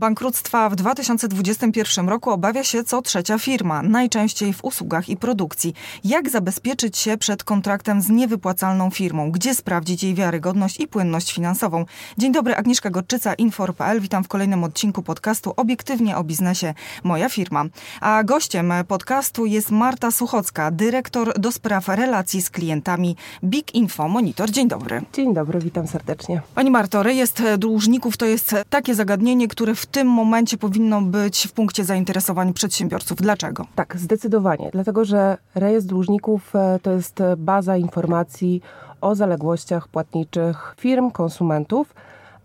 Bankructwa w 2021 roku obawia się co trzecia firma, najczęściej w usługach i produkcji. Jak zabezpieczyć się przed kontraktem z niewypłacalną firmą? Gdzie sprawdzić jej wiarygodność i płynność finansową? Dzień dobry, Agnieszka Gorczyca, Infor.pl. Witam w kolejnym odcinku podcastu Obiektywnie o biznesie Moja firma. A gościem podcastu jest Marta Suchocka, dyrektor do spraw relacji z klientami Big Info Monitor. Dzień dobry. Dzień dobry, witam serdecznie. Pani Marto, rejestr dłużników to jest takie zagadnienie, które w tym momencie powinno być w punkcie zainteresowań przedsiębiorców. Dlaczego? Tak, zdecydowanie. Dlatego, że rejestr dłużników e, to jest baza informacji o zaległościach płatniczych firm, konsumentów,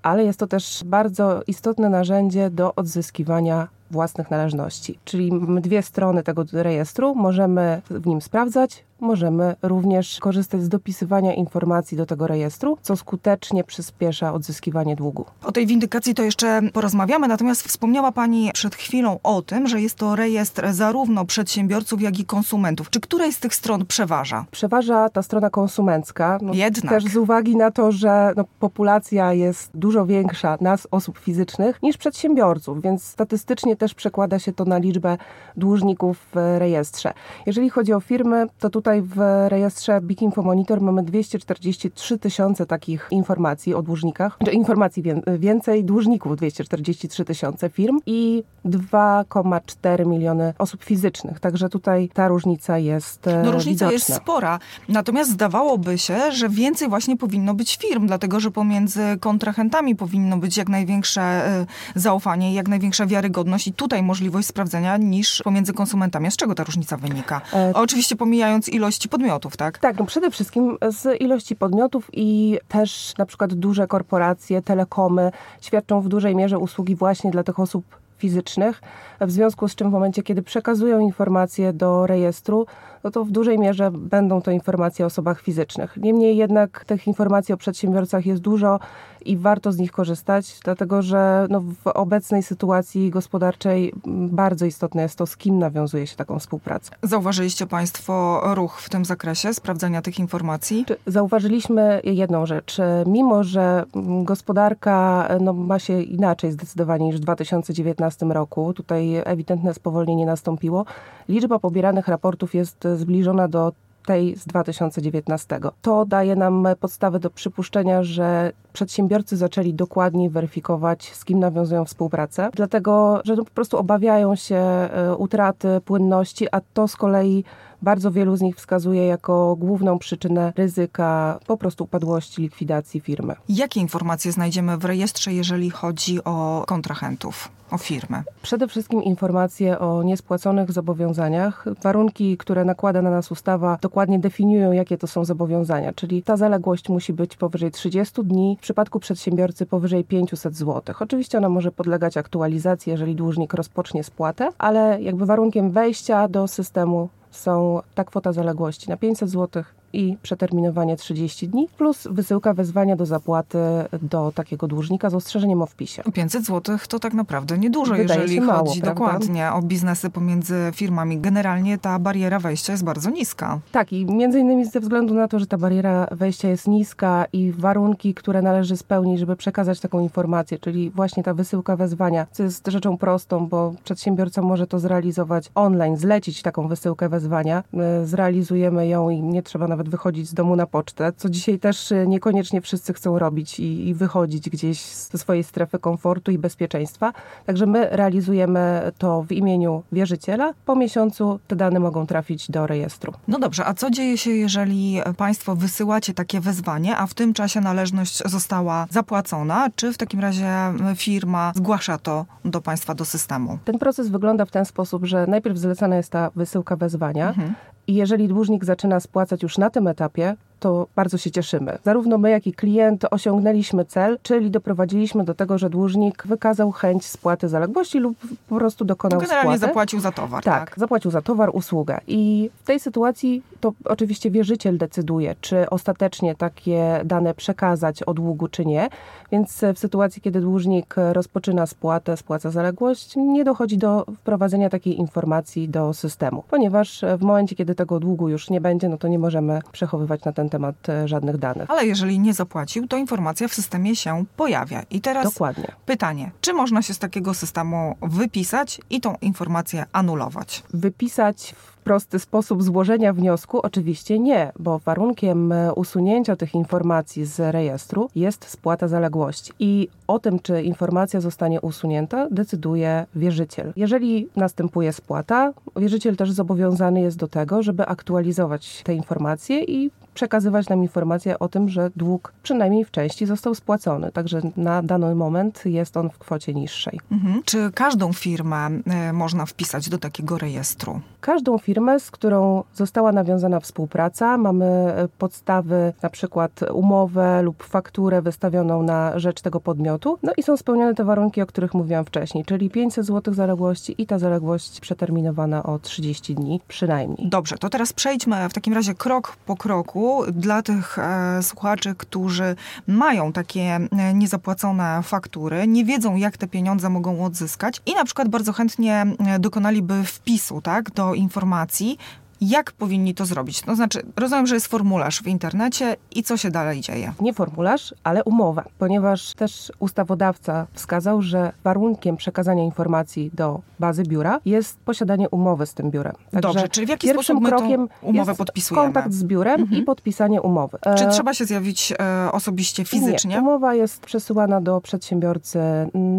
ale jest to też bardzo istotne narzędzie do odzyskiwania własnych należności. Czyli mamy dwie strony tego rejestru, możemy w nim sprawdzać, możemy również korzystać z dopisywania informacji do tego rejestru, co skutecznie przyspiesza odzyskiwanie długu. O tej windykacji to jeszcze porozmawiamy, natomiast wspomniała Pani przed chwilą o tym, że jest to rejestr zarówno przedsiębiorców, jak i konsumentów. Czy której z tych stron przeważa? Przeważa ta strona konsumencka. No, Jednak. Też z uwagi na to, że no, populacja jest dużo większa nas, osób fizycznych, niż przedsiębiorców, więc statystycznie też przekłada się to na liczbę dłużników w rejestrze. Jeżeli chodzi o firmy, to tutaj Tutaj w rejestrze Big Info Monitor mamy 243 tysiące takich informacji o dłużnikach, czy informacji więcej, dłużników 243 tysiące firm i 2,4 miliony osób fizycznych. Także tutaj ta różnica jest e, No różnica widoczna. jest spora. Natomiast zdawałoby się, że więcej właśnie powinno być firm, dlatego że pomiędzy kontrahentami powinno być jak największe e, zaufanie, jak największa wiarygodność i tutaj możliwość sprawdzenia niż pomiędzy konsumentami. A z czego ta różnica wynika? E... Oczywiście pomijając ilości podmiotów, tak? Tak, no przede wszystkim z ilości podmiotów i też na przykład duże korporacje, telekomy świadczą w dużej mierze usługi właśnie dla tych osób fizycznych, w związku z czym w momencie, kiedy przekazują informacje do rejestru, no to w dużej mierze będą to informacje o osobach fizycznych. Niemniej jednak tych informacji o przedsiębiorcach jest dużo i warto z nich korzystać, dlatego że no, w obecnej sytuacji gospodarczej bardzo istotne jest to, z kim nawiązuje się taką współpracę. Zauważyliście Państwo ruch w tym zakresie, sprawdzania tych informacji? Zauważyliśmy jedną rzecz. Mimo, że gospodarka no, ma się inaczej zdecydowanie niż w 2019 roku, tutaj ewidentne spowolnienie nastąpiło, liczba pobieranych raportów jest zbliżona do tej z 2019. To daje nam podstawę do przypuszczenia, że przedsiębiorcy zaczęli dokładniej weryfikować, z kim nawiązują współpracę, dlatego że no po prostu obawiają się e, utraty płynności, a to z kolei bardzo wielu z nich wskazuje jako główną przyczynę ryzyka po prostu upadłości, likwidacji firmy. Jakie informacje znajdziemy w rejestrze, jeżeli chodzi o kontrahentów? o firmę? Przede wszystkim informacje o niespłaconych zobowiązaniach. Warunki, które nakłada na nas ustawa, dokładnie definiują, jakie to są zobowiązania, czyli ta zaległość musi być powyżej 30 dni, w przypadku przedsiębiorcy powyżej 500 zł. Oczywiście ona może podlegać aktualizacji, jeżeli dłużnik rozpocznie spłatę, ale jakby warunkiem wejścia do systemu są ta kwota zaległości na 500 zł i przeterminowanie 30 dni, plus wysyłka wezwania do zapłaty do takiego dłużnika z ostrzeżeniem o wpisie. 500 zł to tak naprawdę niedużo, Wydaje jeżeli chodzi dokładnie o biznesy pomiędzy firmami. Generalnie ta bariera wejścia jest bardzo niska. Tak i między innymi ze względu na to, że ta bariera wejścia jest niska i warunki, które należy spełnić, żeby przekazać taką informację, czyli właśnie ta wysyłka wezwania, co jest rzeczą prostą, bo przedsiębiorca może to zrealizować online, zlecić taką wysyłkę wezwania. My zrealizujemy ją i nie trzeba nawet wychodzić z domu na pocztę, co dzisiaj też y, niekoniecznie wszyscy chcą robić i, i wychodzić gdzieś ze swojej strefy komfortu i bezpieczeństwa. Także my realizujemy to w imieniu wierzyciela. Po miesiącu te dane mogą trafić do rejestru. No dobrze, a co dzieje się, jeżeli Państwo wysyłacie takie wezwanie, a w tym czasie należność została zapłacona? Czy w takim razie firma zgłasza to do Państwa, do systemu? Ten proces wygląda w ten sposób, że najpierw zlecana jest ta wysyłka wezwania. Mhm. I jeżeli dłużnik zaczyna spłacać już na tym etapie, to bardzo się cieszymy. Zarówno my, jak i klient osiągnęliśmy cel, czyli doprowadziliśmy do tego, że dłużnik wykazał chęć spłaty zaległości lub po prostu dokonał generalnie spłaty. zapłacił za towar. Tak, tak, zapłacił za towar, usługę. I w tej sytuacji to oczywiście wierzyciel decyduje, czy ostatecznie takie dane przekazać o długu, czy nie. Więc w sytuacji, kiedy dłużnik rozpoczyna spłatę, spłaca zaległość, nie dochodzi do wprowadzenia takiej informacji do systemu, ponieważ w momencie, kiedy tego długu już nie będzie, no to nie możemy przechowywać na ten temat temat e, żadnych danych. Ale jeżeli nie zapłacił, to informacja w systemie się pojawia. I teraz Dokładnie. pytanie, czy można się z takiego systemu wypisać i tą informację anulować? Wypisać w prosty sposób złożenia wniosku? Oczywiście nie, bo warunkiem e, usunięcia tych informacji z rejestru jest spłata zaległości. I o tym, czy informacja zostanie usunięta, decyduje wierzyciel. Jeżeli następuje spłata, wierzyciel też zobowiązany jest do tego, żeby aktualizować te informacje i przekazywać nam informacje o tym, że dług przynajmniej w części został spłacony. Także na dany moment jest on w kwocie niższej. Mhm. Czy każdą firmę y, można wpisać do takiego rejestru? Każdą firmę, z którą została nawiązana współpraca, mamy e, podstawy, na przykład umowę lub fakturę wystawioną na rzecz tego podmiotu, no i są spełnione te warunki, o których mówiłam wcześniej, czyli 500 zł zaległości i ta zaległość przeterminowana o 30 dni przynajmniej. Dobrze, to teraz przejdźmy w takim razie krok po kroku dla tych e, słuchaczy, którzy mają takie e, niezapłacone faktury, nie wiedzą, jak te pieniądze mogą odzyskać i na przykład bardzo chętnie e, dokonaliby wpisu tak, do informacji, jak powinni to zrobić? To znaczy, rozumiem, że jest formularz w internecie i co się dalej dzieje? Nie formularz, ale umowa, ponieważ też ustawodawca wskazał, że warunkiem przekazania informacji do bazy biura jest posiadanie umowy z tym biurem. Także Dobrze, czyli w jaki sposób my krokiem umowę jest podpisujemy? kontakt z biurem mhm. i podpisanie umowy. Czy e, trzeba się zjawić e, osobiście, fizycznie? Nie, umowa jest przesyłana do przedsiębiorcy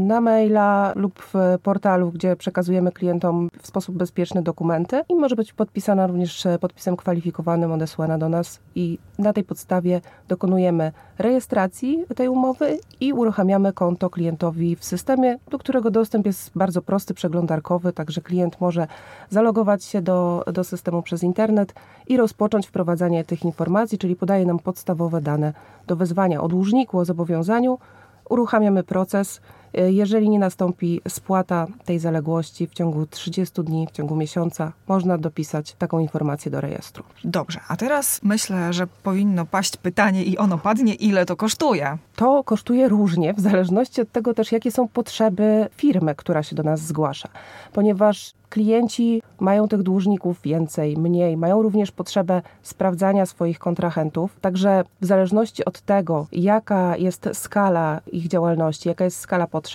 na maila lub w portalu, gdzie przekazujemy klientom w sposób bezpieczny dokumenty i może być podpisana również podpisem kwalifikowanym odesłana do nas i na tej podstawie dokonujemy rejestracji tej umowy i uruchamiamy konto klientowi w systemie, do którego dostęp jest bardzo prosty, przeglądarkowy, także klient może zalogować się do, do systemu przez internet i rozpocząć wprowadzanie tych informacji, czyli podaje nam podstawowe dane do wezwania o dłużniku, o zobowiązaniu. Uruchamiamy proces, jeżeli nie nastąpi spłata tej zaległości w ciągu 30 dni, w ciągu miesiąca, można dopisać taką informację do rejestru. Dobrze, a teraz myślę, że powinno paść pytanie i ono padnie, ile to kosztuje? To kosztuje różnie, w zależności od tego też, jakie są potrzeby firmy, która się do nas zgłasza. Ponieważ klienci mają tych dłużników więcej, mniej, mają również potrzebę sprawdzania swoich kontrahentów. Także w zależności od tego, jaka jest skala ich działalności, jaka jest skala potrzeb,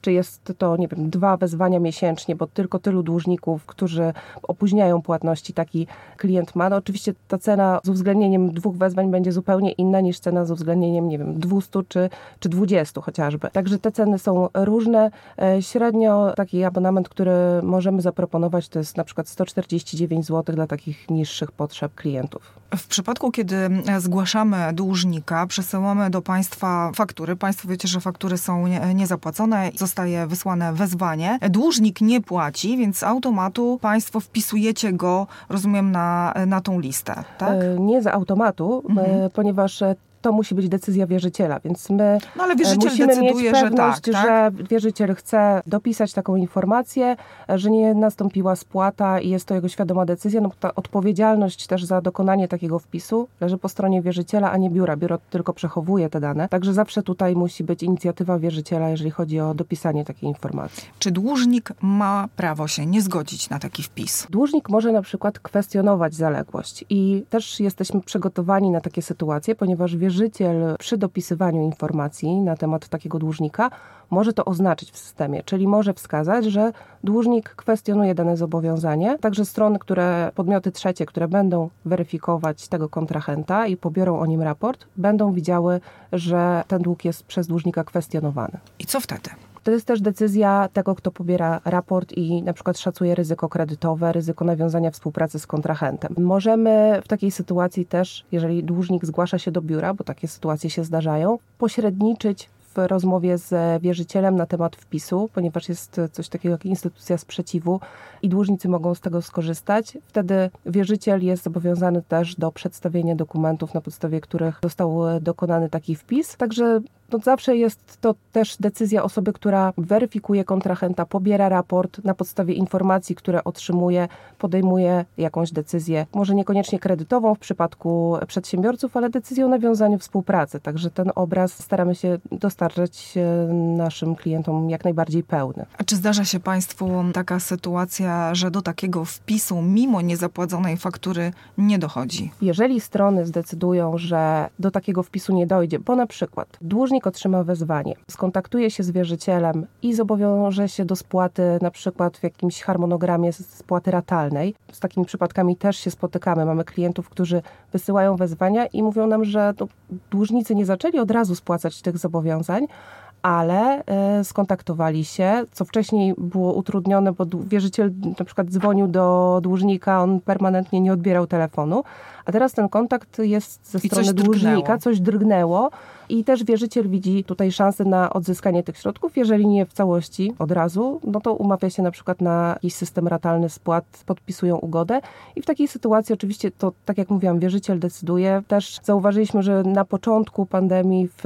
czy jest to, nie wiem, dwa wezwania miesięcznie, bo tylko tylu dłużników, którzy opóźniają płatności, taki klient ma. No oczywiście ta cena z uwzględnieniem dwóch wezwań będzie zupełnie inna niż cena z uwzględnieniem, nie wiem, 200 czy, czy 20 chociażby. Także te ceny są różne. E, średnio taki abonament, który możemy zaproponować, to jest na przykład 149 zł dla takich niższych potrzeb klientów. W przypadku, kiedy zgłaszamy dłużnika, przesyłamy do Państwa faktury. Państwo wiecie, że faktury są niezapłacone, zostaje wysłane wezwanie. Dłużnik nie płaci, więc z automatu Państwo wpisujecie go, rozumiem, na, na tą listę, tak? E, nie z automatu, mhm. ponieważ to musi być decyzja wierzyciela, więc my no, ale wierzyciel musimy decyduje, mieć pewność, że, tak, tak? że wierzyciel chce dopisać taką informację, że nie nastąpiła spłata i jest to jego świadoma decyzja, no ta odpowiedzialność też za dokonanie takiego wpisu leży po stronie wierzyciela, a nie biura. Biuro tylko przechowuje te dane, także zawsze tutaj musi być inicjatywa wierzyciela, jeżeli chodzi o dopisanie takiej informacji. Czy dłużnik ma prawo się nie zgodzić na taki wpis? Dłużnik może na przykład kwestionować zaległość i też jesteśmy przygotowani na takie sytuacje, ponieważ wierzyciel wierzyciel przy dopisywaniu informacji na temat takiego dłużnika może to oznaczyć w systemie, czyli może wskazać, że dłużnik kwestionuje dane zobowiązanie. Także strony, które, podmioty trzecie, które będą weryfikować tego kontrahenta i pobiorą o nim raport, będą widziały, że ten dług jest przez dłużnika kwestionowany. I co wtedy? To jest też decyzja tego, kto pobiera raport i na przykład szacuje ryzyko kredytowe, ryzyko nawiązania współpracy z kontrahentem. Możemy w takiej sytuacji też, jeżeli dłużnik zgłasza się do biura, bo takie sytuacje się zdarzają, pośredniczyć w rozmowie z wierzycielem na temat wpisu, ponieważ jest coś takiego jak instytucja sprzeciwu i dłużnicy mogą z tego skorzystać. Wtedy wierzyciel jest zobowiązany też do przedstawienia dokumentów, na podstawie których został dokonany taki wpis. Także no zawsze jest to też decyzja osoby, która weryfikuje kontrahenta, pobiera raport na podstawie informacji, które otrzymuje, podejmuje jakąś decyzję, może niekoniecznie kredytową w przypadku przedsiębiorców, ale decyzję o nawiązaniu współpracy. Także ten obraz staramy się dostarczać e, naszym klientom jak najbardziej pełny. A czy zdarza się Państwu taka sytuacja, że do takiego wpisu mimo niezapłaconej faktury nie dochodzi? Jeżeli strony zdecydują, że do takiego wpisu nie dojdzie, bo na przykład dłużnik otrzyma wezwanie, skontaktuje się z wierzycielem i zobowiąże się do spłaty na przykład w jakimś harmonogramie spłaty ratalnej. Z takimi przypadkami też się spotykamy. Mamy klientów, którzy wysyłają wezwania i mówią nam, że dłużnicy nie zaczęli od razu spłacać tych zobowiązań, ale e, skontaktowali się, co wcześniej było utrudnione, bo wierzyciel na przykład dzwonił do dłużnika, on permanentnie nie odbierał telefonu, a teraz ten kontakt jest ze strony coś dłużnika, drgnęło. coś drgnęło i też wierzyciel widzi tutaj szansę na odzyskanie tych środków, jeżeli nie w całości od razu, no to umawia się na przykład na jakiś system ratalny spłat, podpisują ugodę i w takiej sytuacji oczywiście to, tak jak mówiłam, wierzyciel decyduje. Też zauważyliśmy, że na początku pandemii, w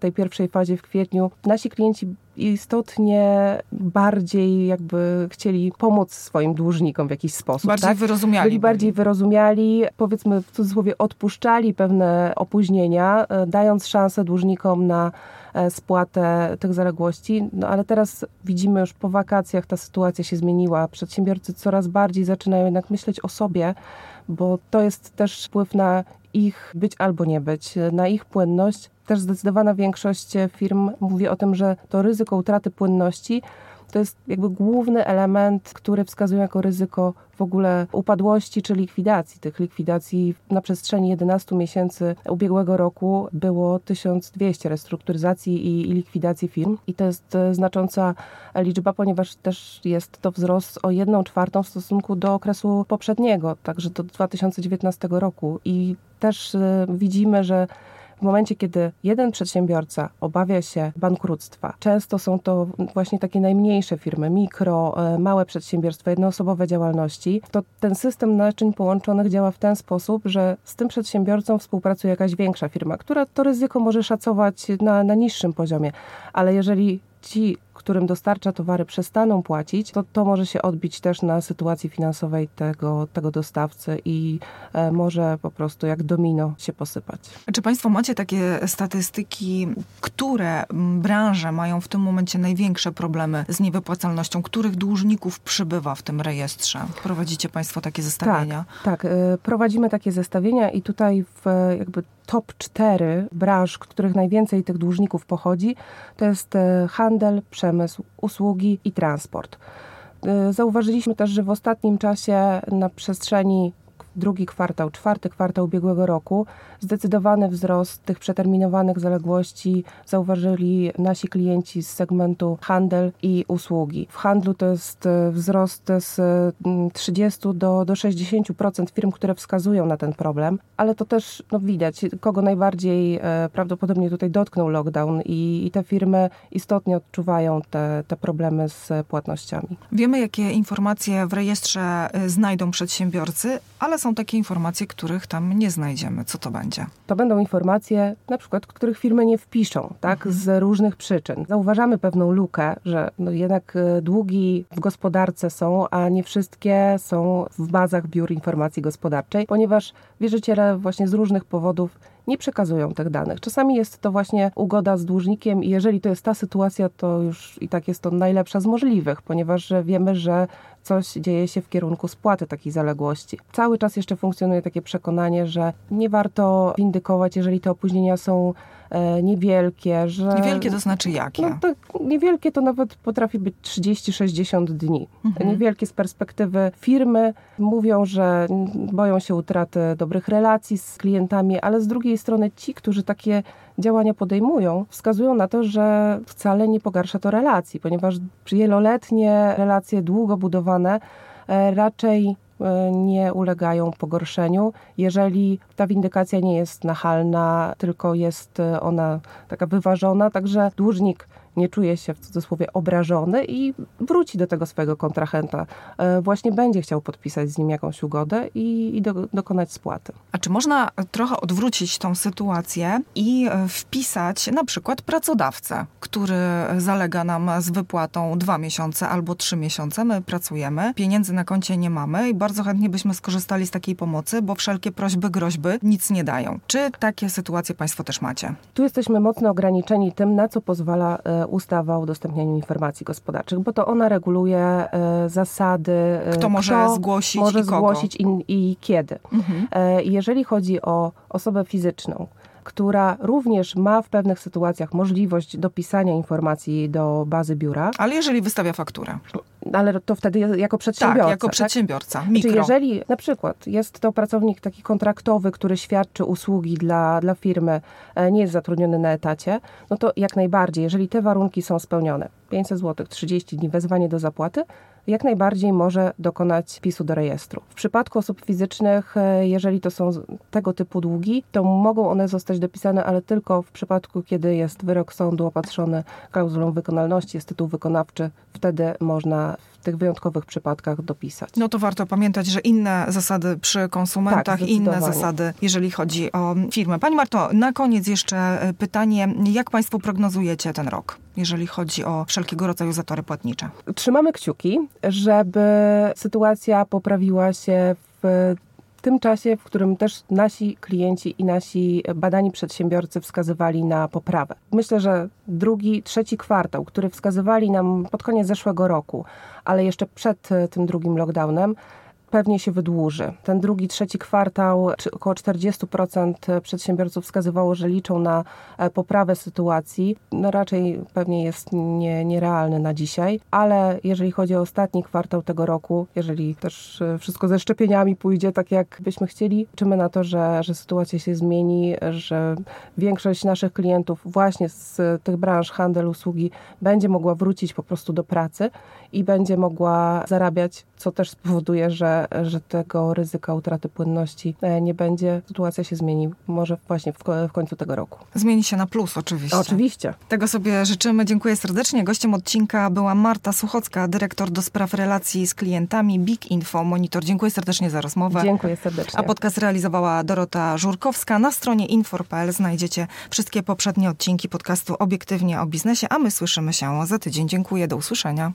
tej pierwszej fazie w kwietniu, nasi klienci istotnie bardziej jakby chcieli pomóc swoim dłużnikom w jakiś sposób. Bardziej tak? wyrozumiali. Byli bardziej wyrozumiali, powiedzmy w cudzysłowie odpuszczali pewne opóźnienia, e, dając szansę dłużnikom na e, spłatę tych zaległości. No ale teraz widzimy już po wakacjach ta sytuacja się zmieniła. Przedsiębiorcy coraz bardziej zaczynają jednak myśleć o sobie, bo to jest też wpływ na ich być albo nie być, na ich płynność. Też zdecydowana większość firm mówi o tym, że to ryzyko utraty płynności to jest jakby główny element, który wskazuje jako ryzyko w ogóle upadłości czy likwidacji. Tych likwidacji na przestrzeni 11 miesięcy ubiegłego roku było 1200 restrukturyzacji i, i likwidacji firm i to jest e, znacząca liczba, ponieważ też jest to wzrost o 1 czwartą w stosunku do okresu poprzedniego, także do 2019 roku i też e, widzimy, że w momencie, kiedy jeden przedsiębiorca obawia się bankructwa, często są to właśnie takie najmniejsze firmy, mikro, e, małe przedsiębiorstwa, jednoosobowe działalności, to ten system naczyń połączonych działa w ten sposób, że z tym przedsiębiorcą współpracuje jakaś większa firma, która to ryzyko może szacować na, na niższym poziomie, ale jeżeli ci którym dostarcza towary, przestaną płacić, to to może się odbić też na sytuacji finansowej tego, tego dostawcy i e, może po prostu jak domino się posypać. Czy Państwo macie takie statystyki, które branże mają w tym momencie największe problemy z niewypłacalnością? Których dłużników przybywa w tym rejestrze? Prowadzicie Państwo takie zestawienia? Tak, tak. E, prowadzimy takie zestawienia i tutaj w jakby top 4 branż, których najwięcej tych dłużników pochodzi, to jest e, handel, przemysł, usługi i transport. E, zauważyliśmy też, że w ostatnim czasie na przestrzeni drugi kwartał, czwarty kwartał ubiegłego roku, zdecydowany wzrost tych przeterminowanych zaległości zauważyli nasi klienci z segmentu handel i usługi. W handlu to jest e, wzrost z 30 mm, do, do 60% firm, które wskazują na ten problem, ale to też no, widać, kogo najbardziej e, prawdopodobnie tutaj dotknął lockdown i, i te firmy istotnie odczuwają te, te problemy z płatnościami. Wiemy, jakie informacje w rejestrze e, znajdą przedsiębiorcy, ale są takie informacje, których tam nie znajdziemy. Co to będzie? To będą informacje, na przykład, których firmy nie wpiszą, tak, mhm. z różnych przyczyn. Zauważamy pewną lukę, że no jednak e, długi w gospodarce są, a nie wszystkie są w bazach biur informacji gospodarczej, ponieważ wierzyciele właśnie z różnych powodów nie przekazują tych danych. Czasami jest to właśnie ugoda z dłużnikiem i jeżeli to jest ta sytuacja, to już i tak jest to najlepsza z możliwych, ponieważ wiemy, że coś dzieje się w kierunku spłaty takiej zaległości. Cały czas jeszcze funkcjonuje takie przekonanie, że nie warto windykować, jeżeli te opóźnienia są e, niewielkie, że... Niewielkie to znaczy jakie? No, to niewielkie to nawet potrafi być 30-60 dni. Mhm. Niewielkie z perspektywy firmy mówią, że boją się utraty dobrych relacji z klientami, ale z drugiej strony ci, którzy takie działania podejmują, wskazują na to, że wcale nie pogarsza to relacji, ponieważ wieloletnie relacje długo budowane e, raczej e, nie ulegają pogorszeniu, jeżeli ta windykacja nie jest nachalna, tylko jest e, ona taka wyważona, także dłużnik nie czuje się w cudzysłowie obrażony i wróci do tego swojego kontrahenta. E, właśnie będzie chciał podpisać z nim jakąś ugodę i, i do, dokonać spłaty. A czy można trochę odwrócić tą sytuację i e, wpisać na przykład pracodawcę, który zalega nam z wypłatą dwa miesiące albo trzy miesiące. My pracujemy, pieniędzy na koncie nie mamy i bardzo chętnie byśmy skorzystali z takiej pomocy, bo wszelkie prośby, groźby nic nie dają. Czy takie sytuacje Państwo też macie? Tu jesteśmy mocno ograniczeni tym, na co pozwala e, ustawa o udostępnianiu informacji gospodarczych, bo to ona reguluje e, zasady. E, kto może kto zgłosić może i zgłosić i, i kiedy. Mhm. Jeżeli chodzi o osobę fizyczną, która również ma w pewnych sytuacjach możliwość dopisania informacji do bazy biura. Ale jeżeli wystawia fakturę. Ale to wtedy jako przedsiębiorca. Tak, jako przedsiębiorca. Tak? Mikro. Czyli jeżeli na przykład jest to pracownik taki kontraktowy, który świadczy usługi dla, dla firmy, e, nie jest zatrudniony na etacie, no to jak najbardziej, jeżeli te warunki są spełnione, 500 zł, 30 dni, wezwanie do zapłaty, jak najbardziej może dokonać wpisu do rejestru. W przypadku osób fizycznych, e, jeżeli to są tego typu długi, to mogą one zostać dopisane, ale tylko w przypadku, kiedy jest wyrok sądu opatrzony klauzulą wykonalności, jest tytuł wykonawczy, wtedy można tych wyjątkowych przypadkach dopisać. No to warto pamiętać, że inne zasady przy konsumentach, tak, inne zasady, jeżeli chodzi o firmę. Pani Marto, na koniec jeszcze e, pytanie, jak Państwo prognozujecie ten rok? Jeżeli chodzi o wszelkiego rodzaju zatory płatnicze. Trzymamy kciuki, żeby sytuacja poprawiła się w tym czasie, w którym też nasi klienci i nasi badani przedsiębiorcy wskazywali na poprawę. Myślę, że drugi, trzeci kwartał, który wskazywali nam pod koniec zeszłego roku, ale jeszcze przed tym drugim lockdownem, pewnie się wydłuży. Ten drugi, trzeci kwartał, około 40% przedsiębiorców wskazywało, że liczą na e, poprawę sytuacji. No raczej pewnie jest nie, nierealny na dzisiaj, ale jeżeli chodzi o ostatni kwartał tego roku, jeżeli też e, wszystko ze szczepieniami pójdzie tak, jak byśmy chcieli, liczymy na to, że, że sytuacja się zmieni, że większość naszych klientów właśnie z tych branż handel, usługi będzie mogła wrócić po prostu do pracy i będzie mogła zarabiać, co też spowoduje, że, że tego ryzyka utraty płynności e, nie będzie. Sytuacja się zmieni może właśnie w, w końcu tego roku. Zmieni się na plus oczywiście. Oczywiście. Tego sobie życzymy. Dziękuję serdecznie. Gościem odcinka była Marta Suchocka, dyrektor do spraw relacji z klientami Big Info Monitor. Dziękuję serdecznie za rozmowę. Dziękuję serdecznie. A podcast realizowała Dorota Żurkowska. Na stronie infor.pl znajdziecie wszystkie poprzednie odcinki podcastu Obiektywnie o biznesie, a my słyszymy się za tydzień. Dziękuję, do usłyszenia.